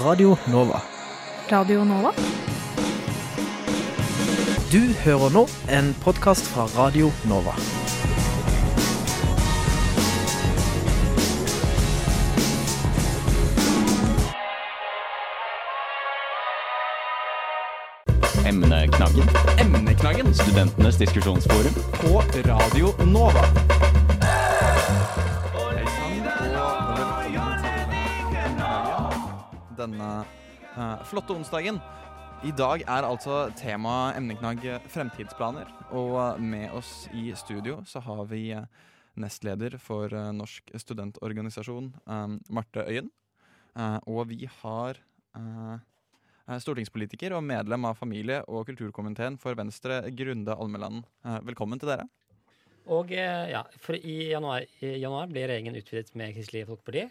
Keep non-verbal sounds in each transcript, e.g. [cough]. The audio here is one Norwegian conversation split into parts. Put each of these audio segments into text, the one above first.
Radio Nova. Radio Nova? Du hører nå en podkast fra Radio Nova. Emneknaggen. Emneknaggen Studentenes diskusjonsforum. på Radio Nova. Denne eh, flotte onsdagen. I dag er altså tema emneknagg fremtidsplaner. Og eh, med oss i studio så har vi eh, nestleder for eh, Norsk studentorganisasjon, eh, Marte Øyen. Eh, og vi har eh, eh, stortingspolitiker og medlem av familie- og kulturkomiteen for Venstre, Grunde Almeland. Eh, velkommen til dere. Og eh, ja, for i januar, i januar ble regjeringen utvidet med Kristelig Folkeparti.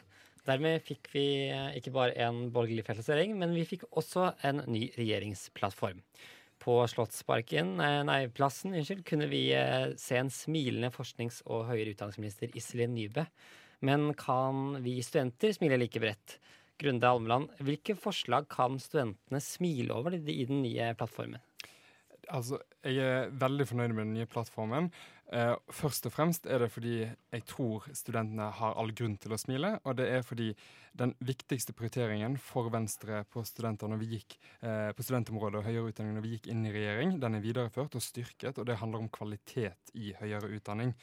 Dermed fikk vi eh, ikke bare en borgerlig fellesregjering, men vi fikk også en ny regjeringsplattform. På Slottsparken, eh, nei, plassen, unnskyld, kunne vi eh, se en smilende forsknings- og høyere utdanningsminister Iselin Nybø. Men kan vi studenter smile like bredt? Grunde Almeland, hvilke forslag kan studentene smile over i den nye plattformen? Altså, jeg er veldig fornøyd med den nye plattformen. Eh, først og fremst er det fordi jeg tror studentene har all grunn til å smile. Og det er fordi den viktigste prioriteringen for Venstre på studenter når vi gikk eh, på studentområdet og høyere utdanning når vi gikk inn i regjering, den er videreført og styrket, og det handler om kvalitet i høyere utdanning.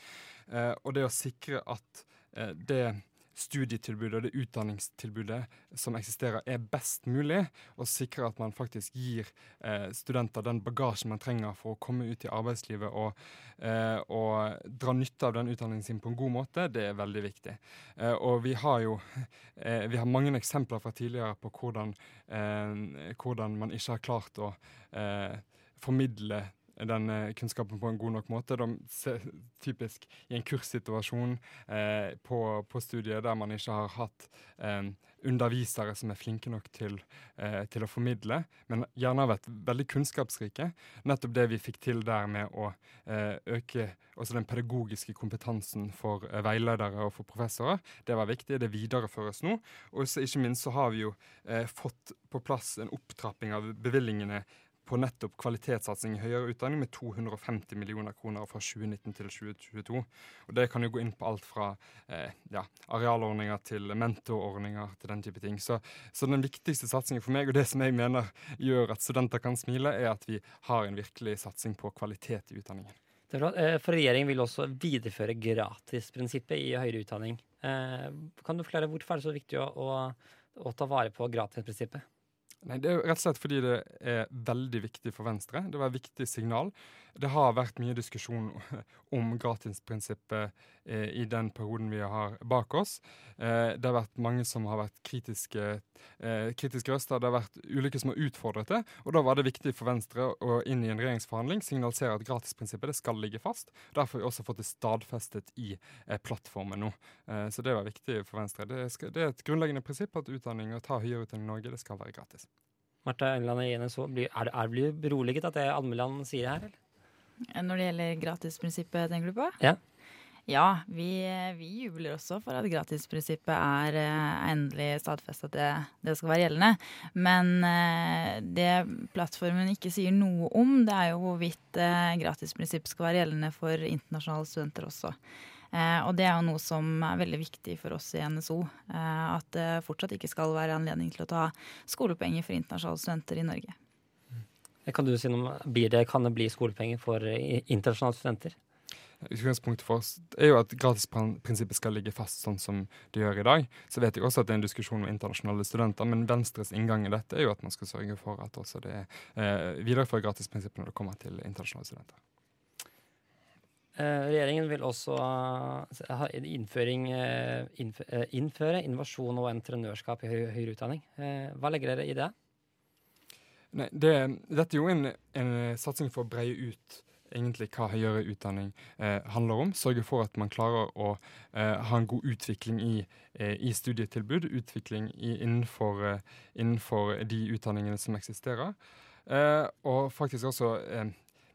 Eh, og det å sikre at eh, det studietilbudet og det utdanningstilbudet som eksisterer, er best mulig, og sikre at man faktisk gir eh, studenter den bagasjen man trenger for å komme ut i arbeidslivet og, eh, og dra nytte av den utdanningen sin på en god måte, det er veldig viktig. Eh, og vi har jo eh, vi har mange eksempler fra tidligere på hvordan, eh, hvordan man ikke har klart å eh, formidle den eh, kunnskapen på en god nok måte. De typisk i en kurssituasjon eh, på, på studiet der man ikke har hatt eh, undervisere som er flinke nok til, eh, til å formidle, men gjerne har vært veldig kunnskapsrike. Nettopp det vi fikk til der med å eh, øke også den pedagogiske kompetansen for eh, veiledere og for professorer, det var viktig. Det videreføres nå. Og ikke minst så har vi jo fått på plass en opptrapping av bevilgningene på nettopp kvalitetssatsing i høyere utdanning med 250 millioner kroner fra 2019 til 2022. Og Det kan jo gå inn på alt fra eh, ja, arealordninger til mentorordninger til den type ting. Så, så den viktigste satsingen for meg, og det som jeg mener gjør at studenter kan smile, er at vi har en virkelig satsing på kvalitet i utdanningen. Eh, For regjeringen vil også videreføre gratisprinsippet i høyere utdanning. Eh, Kan du forklare hvorfor er det så viktig å, å, å ta vare på gratisprinsippet? Nei, Det er rett og slett fordi det er veldig viktig for Venstre. Det var et viktig signal. Det har vært mye diskusjon [laughs] om gratisprinsippet eh, i den perioden vi har bak oss. Eh, det har vært mange som har vært kritiske, eh, kritiske røster. Det har vært ulike som har utfordret det. Og da var det viktig for Venstre å inn i en regjeringsforhandling signalisere at gratisprinsippet skal ligge fast. Derfor har vi også fått det stadfestet i plattformen nå. Så det var viktig for Venstre. Det, det er et grunnleggende prinsipp at utdanning, å ta høyere utdanning i Norge, det skal være gratis. Marte NSO, blir- er, er du beroliget at det Almeland sier her, eller? Når det gjelder gratisprinsippet, tenker du på? Ja. Ja, vi, vi jubler også for at gratisprinsippet er eh, endelig stadfestet at det, det skal være gjeldende. Men eh, det plattformen ikke sier noe om, det er jo hvorvidt gratisprinsippet skal være gjeldende for internasjonale studenter også. Eh, og det er jo noe som er veldig viktig for oss i NSO. Eh, at det fortsatt ikke skal være anledning til å ta skolepenger for internasjonale studenter i Norge. Kan du si noe om, blir det, Kan det bli skolepenger for eh, internasjonale studenter? Utgangspunktet for oss er jo at gratisprinsippet skal ligge fast sånn som det gjør i dag. Så vet jeg også at det er en diskusjon om internasjonale studenter, men Venstres inngang i dette er jo at man skal sørge for at også det eh, viderefører gratisprinsippet når det kommer til internasjonale studenter. Eh, regjeringen vil også eh, innføring, eh, innf innføre innovasjon og entreprenørskap i høyere utdanning. Hva legger dere i det? Nei, det, dette er jo en, en satsing for å breie ut egentlig hva høyere utdanning eh, handler om. Sørge for at man klarer å eh, ha en god utvikling i, eh, i studietilbud, utvikling i, innenfor, innenfor de utdanningene som eksisterer. Og faktisk også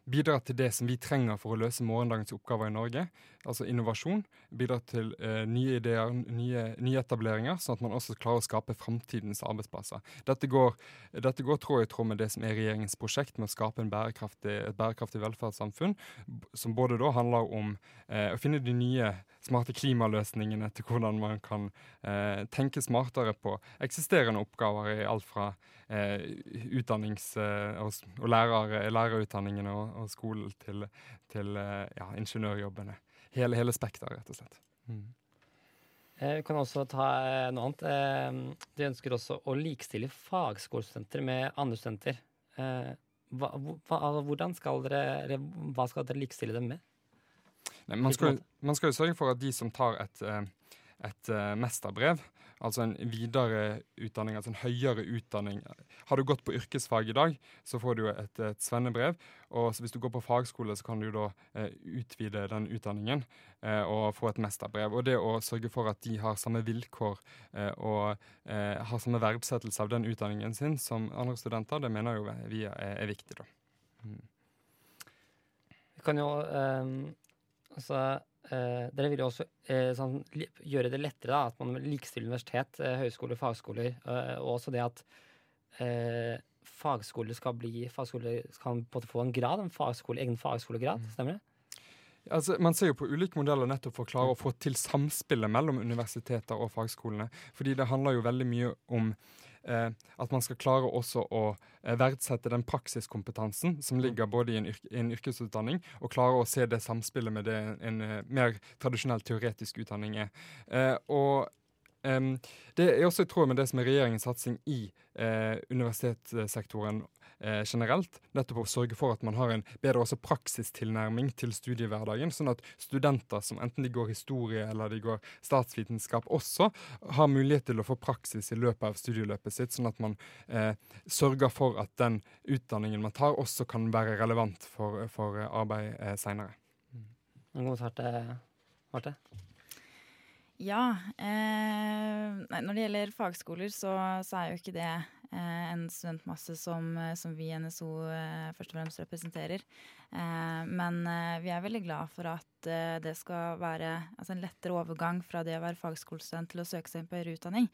eh, bidra til det som vi trenger for å løse morgendagens oppgaver i Norge. Altså innovasjon. Bidra til eh, nye ideer, nye, nye, etableringer, sånn at man også klarer å skape framtidens arbeidsplasser. Dette går, dette går tråd i tråd med det som er regjeringens prosjekt med å skape bærekraftig, et bærekraftig velferdssamfunn, som både da handler om eh, å finne de nye smarte klimaløsningene til hvordan man kan eh, tenke smartere på eksisterende oppgaver i alt fra eh, utdannings- eh, og, og lærer, lærerutdanningene og, og skolen til, til eh, ja, ingeniørjobbene. Hele, hele spekteret, rett og slett. Mm. Eh, vi kan også ta noe annet. De ønsker også å likestille fagskolestudenter med andre studenter. Hva, hva, altså, hvordan skal dere, hva skal dere likestille dem med? Nei, man, skal, man, skal, jo sørge for at de som tar et, et mesterbrev, altså en videre utdanning, altså en høyere utdanning. Har du gått på yrkesfag i dag, så får du et, et svennebrev. Og hvis du går på fagskole, så kan du da uh, utvide den utdanningen uh, og få et mesterbrev. Og det å sørge for at de har samme vilkår og har samme verdsettelse av den utdanningen sin som andre studenter, det mener jo vi er, er viktig, da. Mm. Kan jo altså Eh, dere vil jo også uh, sånn, gjøre det lettere da, at man likestiller universitet, uh, høyskoler, fagskoler, eh, og også det at eh, fagskoler skal bli fagskoler kan få en grad, en fagskole, egen fagskolegrad. Mm. Stemmer det? Altså, man ser jo på ulike modeller nettopp for å klare å få til samspillet mellom universiteter og fagskolene. Fordi det handler jo veldig mye om eh, at man skal klare også å eh, verdsette den praksiskompetansen som mm. ligger både i en, yrke, en, yrkesutdanning, og klare å se det samspillet med det en, en eh, mer tradisjonell teoretisk utdanning er. Eh, og Um, det er også i tråd med det som er regjeringens satsing i uh, universitetssektoren uh, generelt. Nettopp å sørge for at man har en bedre også praksistilnærming til studiehverdagen. Sånn at studenter som enten de går historie eller de går statsvitenskap, også har mulighet til å få praksis i løpet av studieløpet sitt. Sånn at man uh, sørger for at den utdanningen man tar, også kan være relevant for, for arbeid uh, seinere. En kommentar til Marte? Ja. Eh, når det gjelder fagskoler, så, så, er jo ikke det eh, en studentmasse som, eh, som, vi i NSO eh, først og fremst representerer. Eh, men eh, vi er veldig glad for at det skal være altså en lettere overgang fra det å være fagskolestudent til å søke seg inn på høyere utdanning.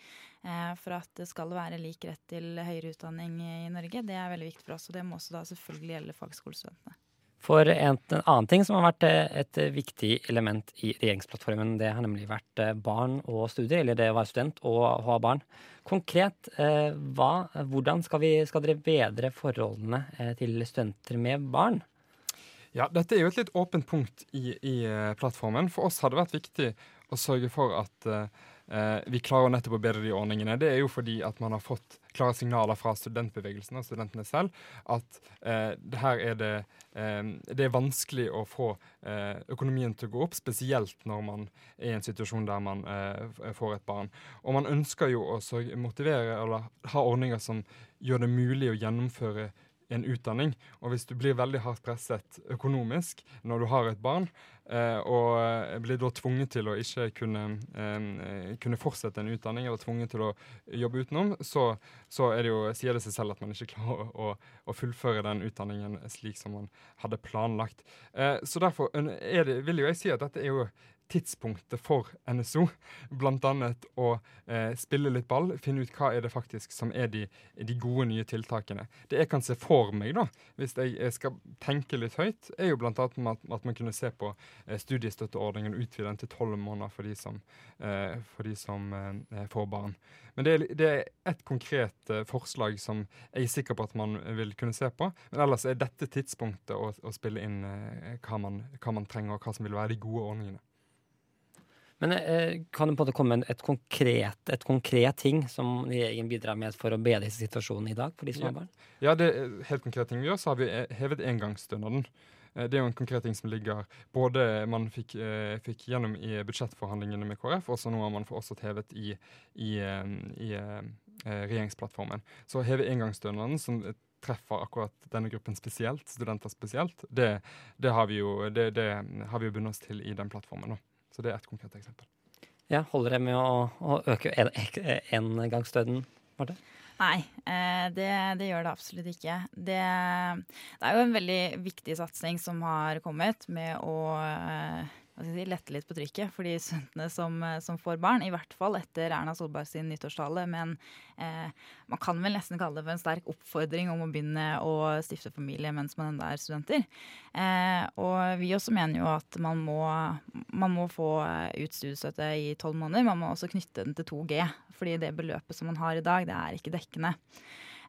for at det skal være lik rett til høyere utdanning i Norge. Det er veldig viktig for oss, og det må også da selvfølgelig gjelde fagskolestudentene. For en, en, annen ting som har vært eh, et viktig element i regjeringsplattformen, det har nemlig vært eh, barn og studier, eller det å være student og ha barn. Konkret, eh, hva, hvordan skal, vi, skal dere bedre forholdene til studenter med barn? Ja, Dette er jo et litt åpent punkt i, i plattformen. For oss har det vært viktig å sørge for at uh, eh, vi klarer nettopp å bedre de ordningene, det er jo fordi at man har fått klare signaler fra studentbevegelsen og studentene selv at eh, er det eh, Det er vanskelig å få eh, økonomien til å gå opp, spesielt når man er i en situasjon der man eh, får et barn. Og man ønsker jo å motivere eller ha ordninger som gjør det mulig å gjennomføre en utdanning. Og hvis du blir veldig hardt presset økonomisk når du har et barn, eh, og blir da tvunget til å ikke kunne, eh, kunne, fortsette en utdanning, eller tvunget til å jobbe utenom, så, så det jo, sier det seg selv at man ikke [laughs] klarer å, å, fullføre den utdanningen slik som man hadde planlagt. Eh, så derfor det, vil jo jeg si at dette er jo tidspunktet for NSO. Annet å eh, spille litt ball, finne ut hva er det faktisk som er de, de, gode nye tiltakene. Det jeg kan se for meg, da, hvis jeg, jeg skal tenke litt høyt, er jo annet at, at man kunne se på eh, studiestøtteordningen og utvide den til tolv måneder for de som, eh, for de som eh, får barn. Men det er, det et konkret eh, forslag som jeg er sikker på at man vil kunne se på. Men ellers er dette tidspunktet å, å spille inn eh, hva man, hva man trenger, og hva som vil være de gode ordningene. Men eh, kan du på en måte komme med et konkret, et konkret ting som regjeringen bidrar med for å bedre situasjonen i dag for de som har barn? Ja, det er helt konkrete ting vi gjør. Så har vi eh, hevet engangsstønaden. Eh, det er jo en konkret ting som ligger både man fikk, fikk gjennom i budsjettforhandlingene med KrF, og så nå har man også hevet i, i, i regjeringsplattformen. Så å heve engangsstønaden, som treffer akkurat denne gruppen spesielt, studenter spesielt, det, det har vi jo, det, det har vi jo bundet oss til i den plattformen. nå. Så det er et konkret eksempel. Ja, Holder det med å, å øke engangsstøtten, Marte? Nei, eh, det, det, gjør det absolutt ikke. Det, det, er jo en veldig viktig satsing som har kommet med å eh, si, lette litt på trykket for de studentene som, eh, som får barn. I hvert fall etter Erna Solberg sin nyttårstale. Men eh, man kan vel nesten kalle det for en sterk oppfordring om å begynne å stifte familie mens man ennå er studenter. Eh, og vi også mener jo at man må, man må få ut studiestøtte i tolv måneder. Man må også knytte den til 2G, fordi det beløpet som man har i dag, det er ikke dekkende.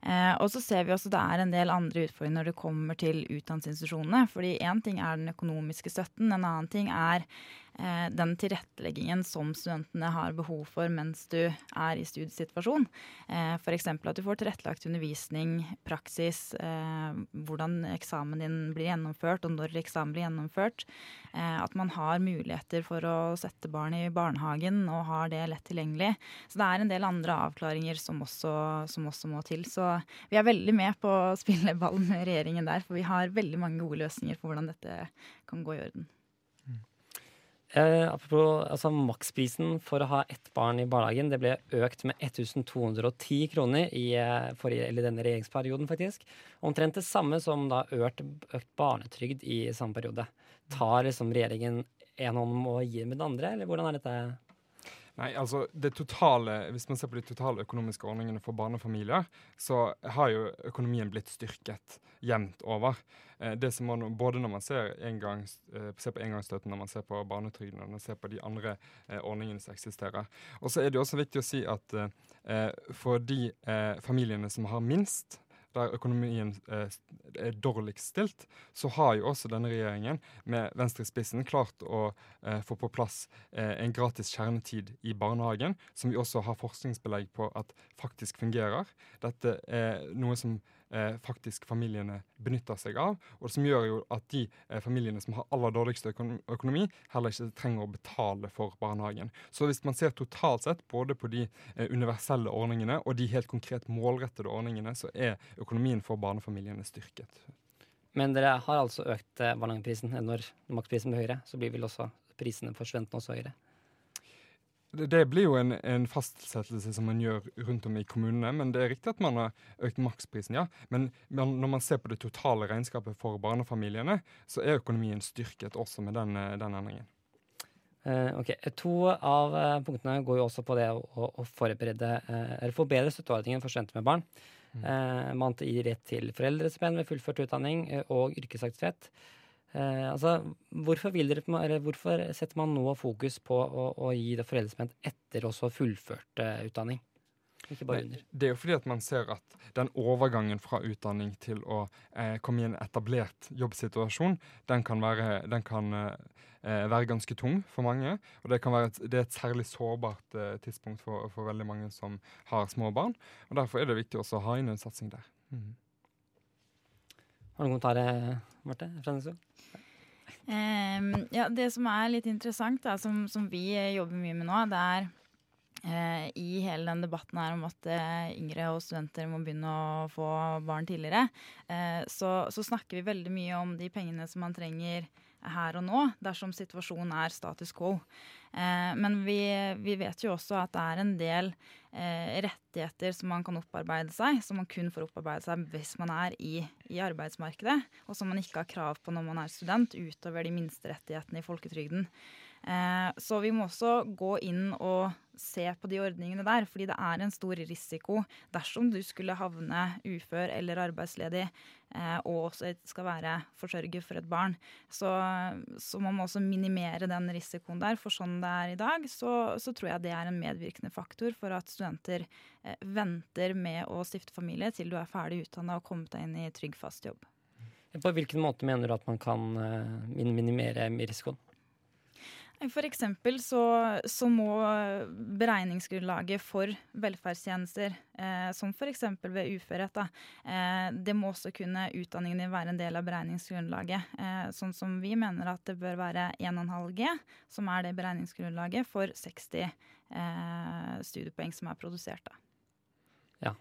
Eh, og så ser vi også det er en del andre utfordringer når det kommer til utdanningsinstitusjonene. fordi én ting er den økonomiske støtten, en annen ting er den tilretteleggingen som studentene har behov for mens du er i studiesituasjon. Eh, F.eks. at du får tilrettelagt undervisning, praksis, eh, hvordan eksamen din blir gjennomført, og når eksamen blir gjennomført. At man har muligheter for å sette barn i barnehagen og har det lett tilgjengelig. Så det er en del andre avklaringer som også, som også må til. Så vi er veldig med på å spille ball med regjeringen der, for vi har veldig mange gode løsninger for hvordan dette kan gå i orden. Eh, apropos, altså Maksprisen for å ha ett barn i barnehagen det ble økt med 1210 kroner i eh, forrige, denne regjeringsperioden. faktisk. Omtrent det samme som da økt, økt barnetrygd i samme periode. Tar liksom regjeringen en hånd og gir med den andre, eller hvordan er dette? Nei, altså det totale, Hvis man ser på de totale økonomiske ordningene for barnefamilier, så har jo økonomien blitt styrket jevnt over. Eh, det som man, både når man ser, engang, eh, ser på engangsstøtten, når man ser på barnetrygden og når man ser på de andre eh, ordningene som eksisterer. Og så er det også viktig å si at for de familiene som har minst, der økonomien eh, er dårligst stilt, så har jo også denne regjeringen med Venstre i spissen klart å eh, få på plass eh, en gratis kjernetid i barnehagen, som vi også har forskningsbelegg på at faktisk fungerer. Dette er noe som eh, faktisk familiene benytter seg av, og som gjør jo at de eh, familiene som har aller dårligste økonomi, heller ikke trenger å betale for barnehagen. Så hvis man ser totalt sett både på de eh, universelle ordningene og de helt konkret målrettede ordningene, så er økonomien for barnefamiliene styrket. Men dere har altså økt eh, barnehageprisen. Når maksprisen blir høyere, så blir vel også prisene for studentene også høyere? Det blir jo en, en, fastsettelse som man gjør rundt om i kommunene. Men det er riktig at man har økt maksprisen, ja. Men når man ser på det totale regnskapet for barnefamiliene, så er økonomien styrket også med den, den endringen. Uh, ok, To av uh, punktene går jo også på det å, å forberede eller forbedre støtteordningen for studenter med barn. Mm. man gir rett til foreldrestipend ved fullført utdanning og yrkesaktivitet. Eh, altså, hvorfor, dere, hvorfor, setter man nå fokus på å, å gi det foreldrespent etter også fullført eh, utdanning? Ikke bare under. Det er jo fordi at man ser at den overgangen fra utdanning til å eh, komme i en etablert jobbsituasjon, den kan være, den kan, eh, være ganske tung for mange. Og det, et, det er et særlig sårbart eh, tidspunkt for, for, veldig mange som har små barn. Og Derfor er det viktig også å ha inn en satsing der. Mm. Har du noen kommentarer, Marte? Fra Um, ja, det som er litt interessant, da, som, som, vi jobber mye med nå, det er uh, i hele den debatten her om at uh, yngre og studenter må begynne å få barn tidligere, uh, så, så, snakker vi veldig mye om de pengene som man trenger her og nå, dersom situasjonen er status quo. Eh, men vi, vi, vet jo også at det er en del eh, rettigheter som man kan opparbeide seg, som man kun får opparbeide seg hvis man er i, i, arbeidsmarkedet, og som man ikke har krav på når man er student, utover de minste rettighetene i folketrygden. Eh, så vi må også gå inn og se på de ordningene der, fordi det er en stor risiko dersom du skulle havne ufør eller arbeidsledig eh, og også skal være forsørger for et barn. Så, så man må også minimere den risikoen der. For sånn det er i dag, så, så tror jeg det er en medvirkende faktor for at studenter eh, venter med å stifte familie til du er ferdig utdanna og kommet deg inn i trygg, fast jobb. På hvilken måte mener du at man kan minimere risikoen? Eksempel så, så må beregningsgrunnlaget for velferdstjenester, eh, som f.eks. ved uførhet, da, eh, det må også kunne utdanningen din være en del av beregningsgrunnlaget. Eh, sånn som vi mener at det bør være 1,5 G, som er det beregningsgrunnlaget for 60 eh, studiepoeng som er produsert. da. Ja.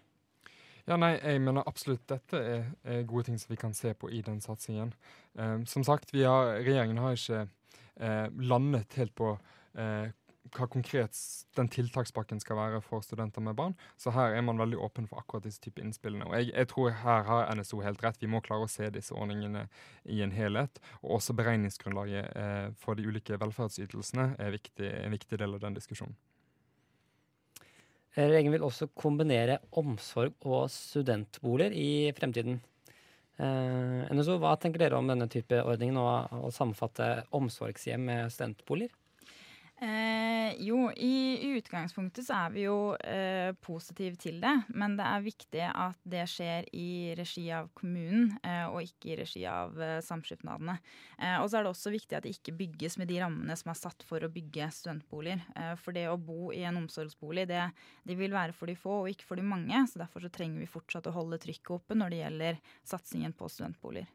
Ja, nei, jeg mener absolutt dette er, er, gode ting som vi kan se på i den satsingen. Um, som sagt, har, regjeringen har ikke eh, landet helt på eh, hva konkret den tiltakspakken skal være for studenter med barn. Så her er man veldig åpen for akkurat disse type innspillene. Og jeg, jeg tror her har NSO helt rett. Vi må klare å se disse ordningene i en helhet. Og også beregningsgrunnlaget eh, for de ulike velferdsytelsene er viktig, en viktig del av den diskusjonen. Regjeringen vil også kombinere omsorg og studentboliger i fremtiden. Eh, NSO, hva tenker dere om denne type ordningen, og å sammenfatte omsorgshjem med studentboliger? Eh, jo, i utgangspunktet så er vi jo eh, positive til det. Men det er viktig at det skjer i regi av kommunen, eh, og ikke i regi av eh, samskipnadene. Eh, og så er det også viktig at det ikke bygges med de rammene som er satt for å bygge studentboliger. Eh, for det å bo i en omsorgsbolig, det, det vil være for de få og ikke for de mange. Så derfor så trenger vi fortsatt å holde trykket oppe når det gjelder satsingen på studentboliger.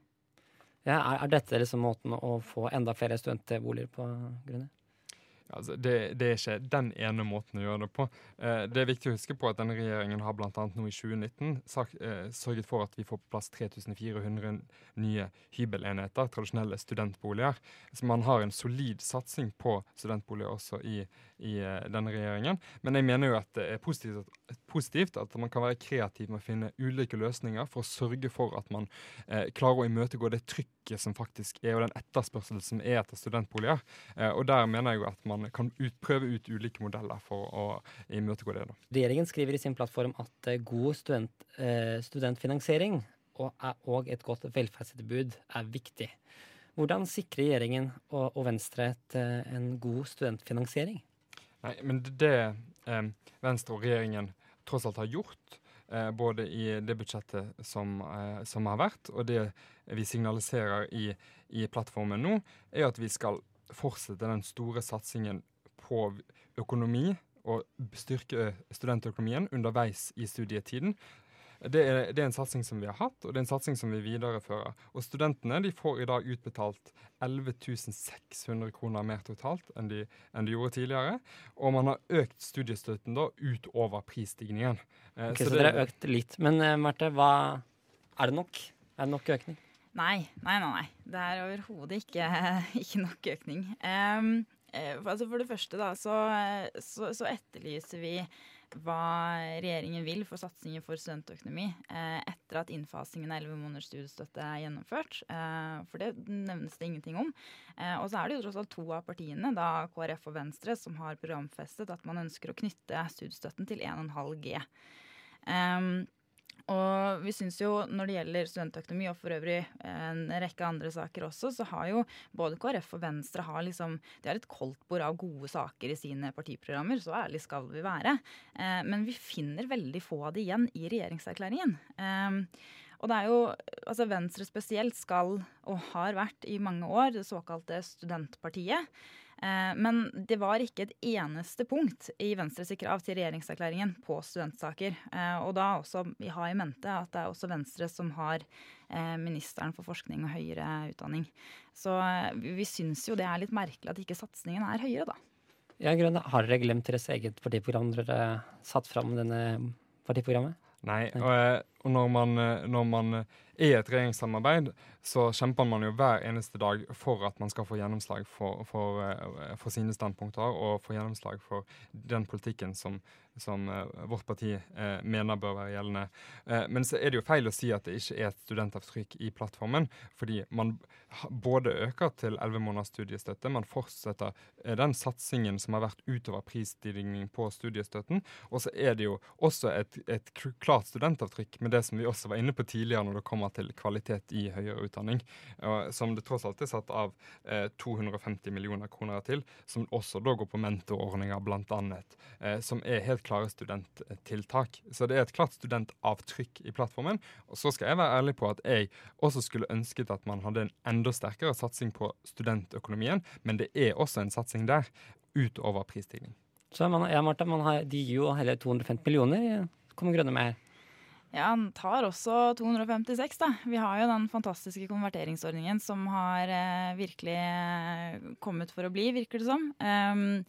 Ja, er, dette liksom måten å få enda flere studentboliger på, Grunne? Altså, det, det er ikke den ene måten å gjøre det på. Eh, det er viktig å huske på at denne regjeringen har bl.a. nå i 2019 sagt, eh, sørget for at vi får på plass 3400 nye hybelenheter, tradisjonelle studentboliger. Så man har en solid satsing på studentboliger også i, i eh, denne regjeringen. Men jeg mener jo at det er positivt at, positivt at man kan være kreativ med å finne ulike løsninger for å sørge for at man eh, klarer å imøtegå det trykket som faktisk er, og den etterspørselen som er etter studentboliger. Eh, og der mener jeg jo at man kan ut, prøve ut ulike modeller for å imøtegå det. da. Regjeringen skriver i sin plattform at eh, god student, eh, studentfinansiering og, et godt velferdstilbud er viktig. Hvordan sikrer regjeringen og, Venstre et, en god studentfinansiering? Nei, men det, eh, Venstre og regjeringen tross alt har gjort, både i det budsjettet som, eh, som har vært, og det vi signaliserer i, i plattformen nå, er at vi skal fortsette den store satsingen på økonomi og styrke studentøkonomien underveis i studietiden. Det er, det er en satsing som vi har hatt, og det er en satsing som vi viderefører. Og studentene de får i dag utbetalt 11 600 kroner mer totalt enn de, enn de gjorde tidligere. Og man har økt studiestøtten da utover prisstigningen. Eh, Ok, så dere har økt litt. Men eh, Marte, hva er det nok? Er det nok økning? Nei, nei, nei. nei. Det er overhodet ikke, [laughs] ikke nok økning. Eh, for- altså for det første da, så, så, så etterlyser vi hva regjeringen vil for satsinger for studentøkonomi eh, etter at innfasingen av 11 måneders studiestøtte er gjennomført. Eh, for det nevnes det ingenting om. Eh, og så er det jo tross alt to av partiene, da KrF og Venstre, som har programfestet at man ønsker å knytte studiestøtten til 1,5 G. Em, og vi syns jo når det gjelder studentøkonomi, og for øvrig en rekke andre saker også, så har jo både KrF og Venstre har liksom, de har et koldtbord av gode saker i sine partiprogrammer. Så ærlig skal vi være. Eh, men vi finner veldig få av det igjen i regjeringserklæringen. Eh, og det er jo, altså Venstre spesielt skal, og har vært i mange år, det såkalte studentpartiet. Eh, Men det var ikke et eneste punkt i Venstres krav til regjeringserklæringen på studentsaker. Eh, Og da også vi har i mente at det er også Venstre som har eh, ministeren for forskning og høyere utdanning. Så vi syns jo det er litt merkelig at ikke satsingen er høyere, da. Ja, Grønne, har dere glemt deres eget partiprogram når dere satt fram denne partiprogrammet? Nei, og, og når man, når man i et regjeringssamarbeid, så kjemper man jo hver eneste dag for at man skal få gjennomslag for, for, eh, for sine standpunkter, og få gjennomslag for den politikken som, som eh, vårt parti eh, mener bør være gjeldende. Eh, men så er det jo feil å si at det ikke er et studentavtrykk i plattformen, fordi man både øker til 11 måneders studiestøtte, man fortsetter den satsingen som har vært utover prisstigning på studiestøtten, og så er det jo også et, et klart studentavtrykk med det som vi også var inne på tidligere når det kommer til kvalitet i høyere utdanning, som det tross alt er satt av eh, 250 millioner kroner til, som også da går på mentorordninger blant annet, som er helt klare studenttiltak. Så det er et klart studentavtrykk i plattformen. Og så skal jeg være ærlig på at jeg også skulle ønsket at man hadde en enda sterkere satsing på studentøkonomien, men det er også en satsing der utover prisstigning. Så man, ja, Martha, man har, de gir jo hele 250 millioner. Kommer Grønne med her? Ja, han tar også 256, da. Vi har jo den fantastiske konverteringsordningen som har eh, virkelig eh, kommet for å bli, virker det som. Ehm,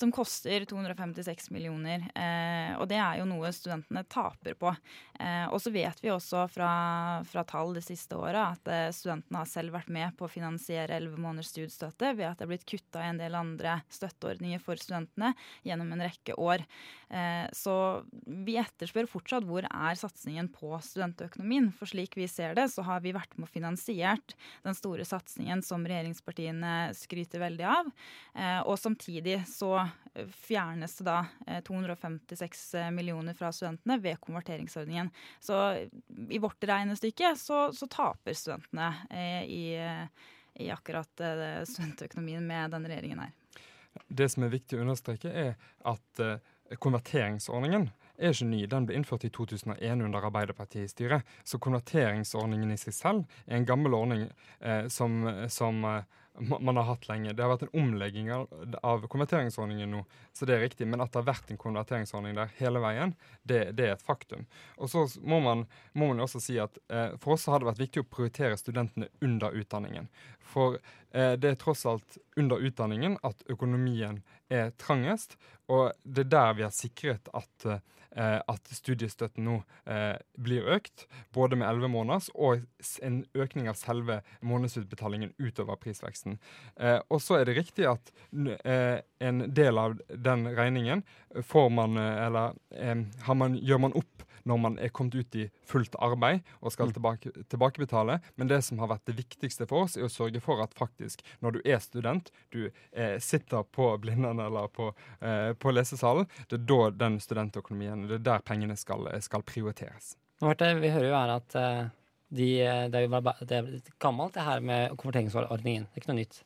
som koster 256 millioner. Eh, og det er jo noe studentene taper på. Eh, og så vet vi også fra, fra tall det siste året at eh, studentene har selv vært med på å finansiere 11 måneders studiestøtte ved at det er blitt kutta i en del andre støtteordninger for studentene gjennom en rekke år. Eh, så vi etterspør fortsatt hvor er satsingen på studentøkonomien. For slik vi ser det, så har vi vært med og finansiert den store satsingen som regjeringspartiene skryter veldig av. Eh, og samtidig så fjernes da 256 millioner fra studentene ved konverteringsordningen. Så i vårt regnestykke så, så taper studentene i, i akkurat studentøkonomien med denne regjeringen her. Det som er viktig å understreke, er at konverteringsordningen er ikke ny. Den ble innført i 2001 under Arbeiderpartiet i styret. Så konverteringsordningen i seg selv er en gammel ordning eh, som, som eh, man har hatt lenge. Det har vært en omlegging av, konverteringsordningen nå, så det er riktig. Men at det har vært en konverteringsordning der hele veien, det, det er et faktum. Og så må man, må man også si at eh, for oss har det vært viktig å prioritere studentene under utdanningen. For eh, det er tross alt under utdanningen at økonomien er trangest, og det er der vi har sikret at, eh, at studiestøtten nå eh, blir økt, både med 11 måneders og en økning av selve månedsutbetalingen utover prisveksten. Eh, og så er det riktig at eh, en del av den regningen får man, eh, eller eh, man, gjør man opp når man er kommet ut i fullt arbeid og skal mm. tilbake, tilbakebetale. Men det som har vært det viktigste for oss, er å sørge for at faktisk, når du er student, du eh, sitter på Blindern eller på, eh, på, lesesalen, det er da den studentøkonomien, det er der pengene skal, skal prioriteres. Marte, vi hører jo her at uh, de, er, det er gammelt det her med konverteringsordningen. Det er ikke noe nytt.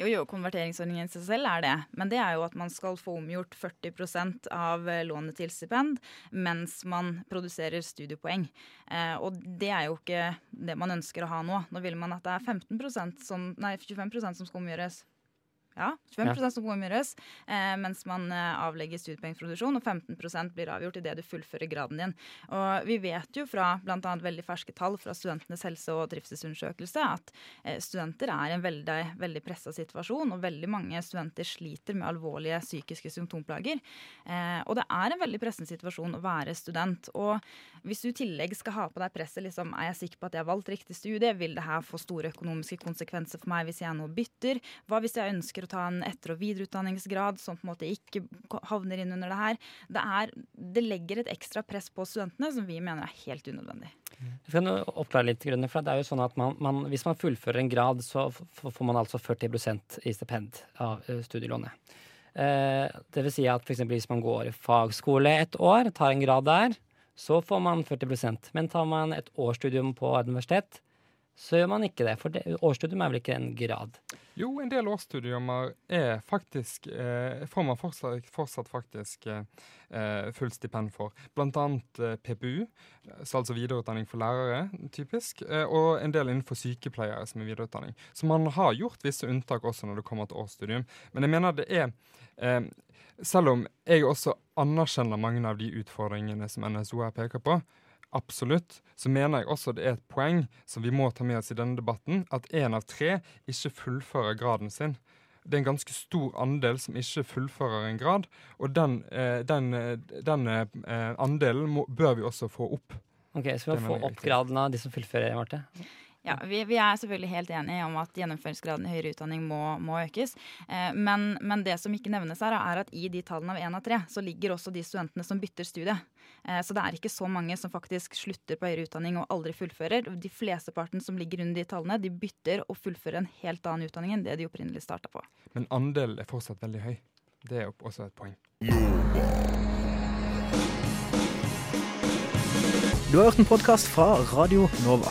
Jo, jo, konverteringsordningen i seg selv er det. Men det er jo at man skal få omgjort 40 av eh, lånet til stipend mens man produserer studiepoeng. Eh, og det er jo ikke det man ønsker å ha nå. Nå vil man at det er 15 som, nei, 25% som skal omgjøres. Ja, 25 ja. som omgjøres eh, mens man eh, avlegger studiepoengproduksjon, og 15% blir avgjort idet du fullfører graden din. Og Vi vet jo fra bl.a. veldig ferske tall fra Studentenes helse- og trivselsundersøkelse at eh, studenter er i en veldig, veldig pressa situasjon, og veldig mange studenter sliter med alvorlige psykiske symptomplager. Eh, og det er en veldig pressende situasjon å være student. Og hvis du i tillegg skal ha på deg presset liksom, er jeg sikker på at jeg har valgt riktig studie, vil det her få store økonomiske konsekvenser for meg hvis jeg nå bytter? Hva hvis jeg ønsker ønsker å ta en etter- og videreutdanningsgrad som på en måte ikke havner inn under det her. Det, er, det legger et ekstra press på studentene som vi mener er helt unødvendig. Jeg skal oppklare litt, for det er jo sånn at man, man, Hvis man fullfører en grad, så får man altså 40 i stipend av eh, studielånet. Eh, det vil si at for hvis man går i fagskole et år, tar en grad der, så får man 40% Men tar man et årsstudium på et universitet, så gjør man ikke det. For det, årsstudium er vel ikke en grad? Jo, en del årsstudiumer er faktisk eh, får man fortsatt, fortsatt faktisk eh, fullt stipend for. Blant annet eh, PPU, altså videreutdanning for lærere, typisk. Eh, og en del innenfor sykepleiere som er videreutdanning. Så man har gjort visse unntak også når det kommer til årsstudium. Men jeg mener det er eh, Selv om jeg også anerkjenner mange av de utfordringene som NSO her peker på, absolutt, så mener jeg også det er et poeng som vi må ta med oss i denne debatten, at én av tre ikke fullfører graden sin. Det er en ganske stor andel som ikke fullfører en grad, og den, eh, den, eh, den eh, andelen må, bør vi også få opp. Ok, Så vi må få opp graden av de som fullfører, Marte? Ja, vi, vi, er selvfølgelig helt enige om at gjennomføringsgraden i høyere utdanning må, må økes. Eh, men, men, det som ikke nevnes her, er at i de tallene av én av tre, så ligger også de studentene som bytter studie. Eh, så det er ikke så mange som faktisk slutter på høyere utdanning og aldri fullfører. De fleste parten som ligger under de tallene, de bytter og fullfører en helt annen utdanning enn det de opprinnelig starta på. Men andelen er fortsatt veldig høy. Det er også et poeng. Du har hørt en podkast fra Radio Nova.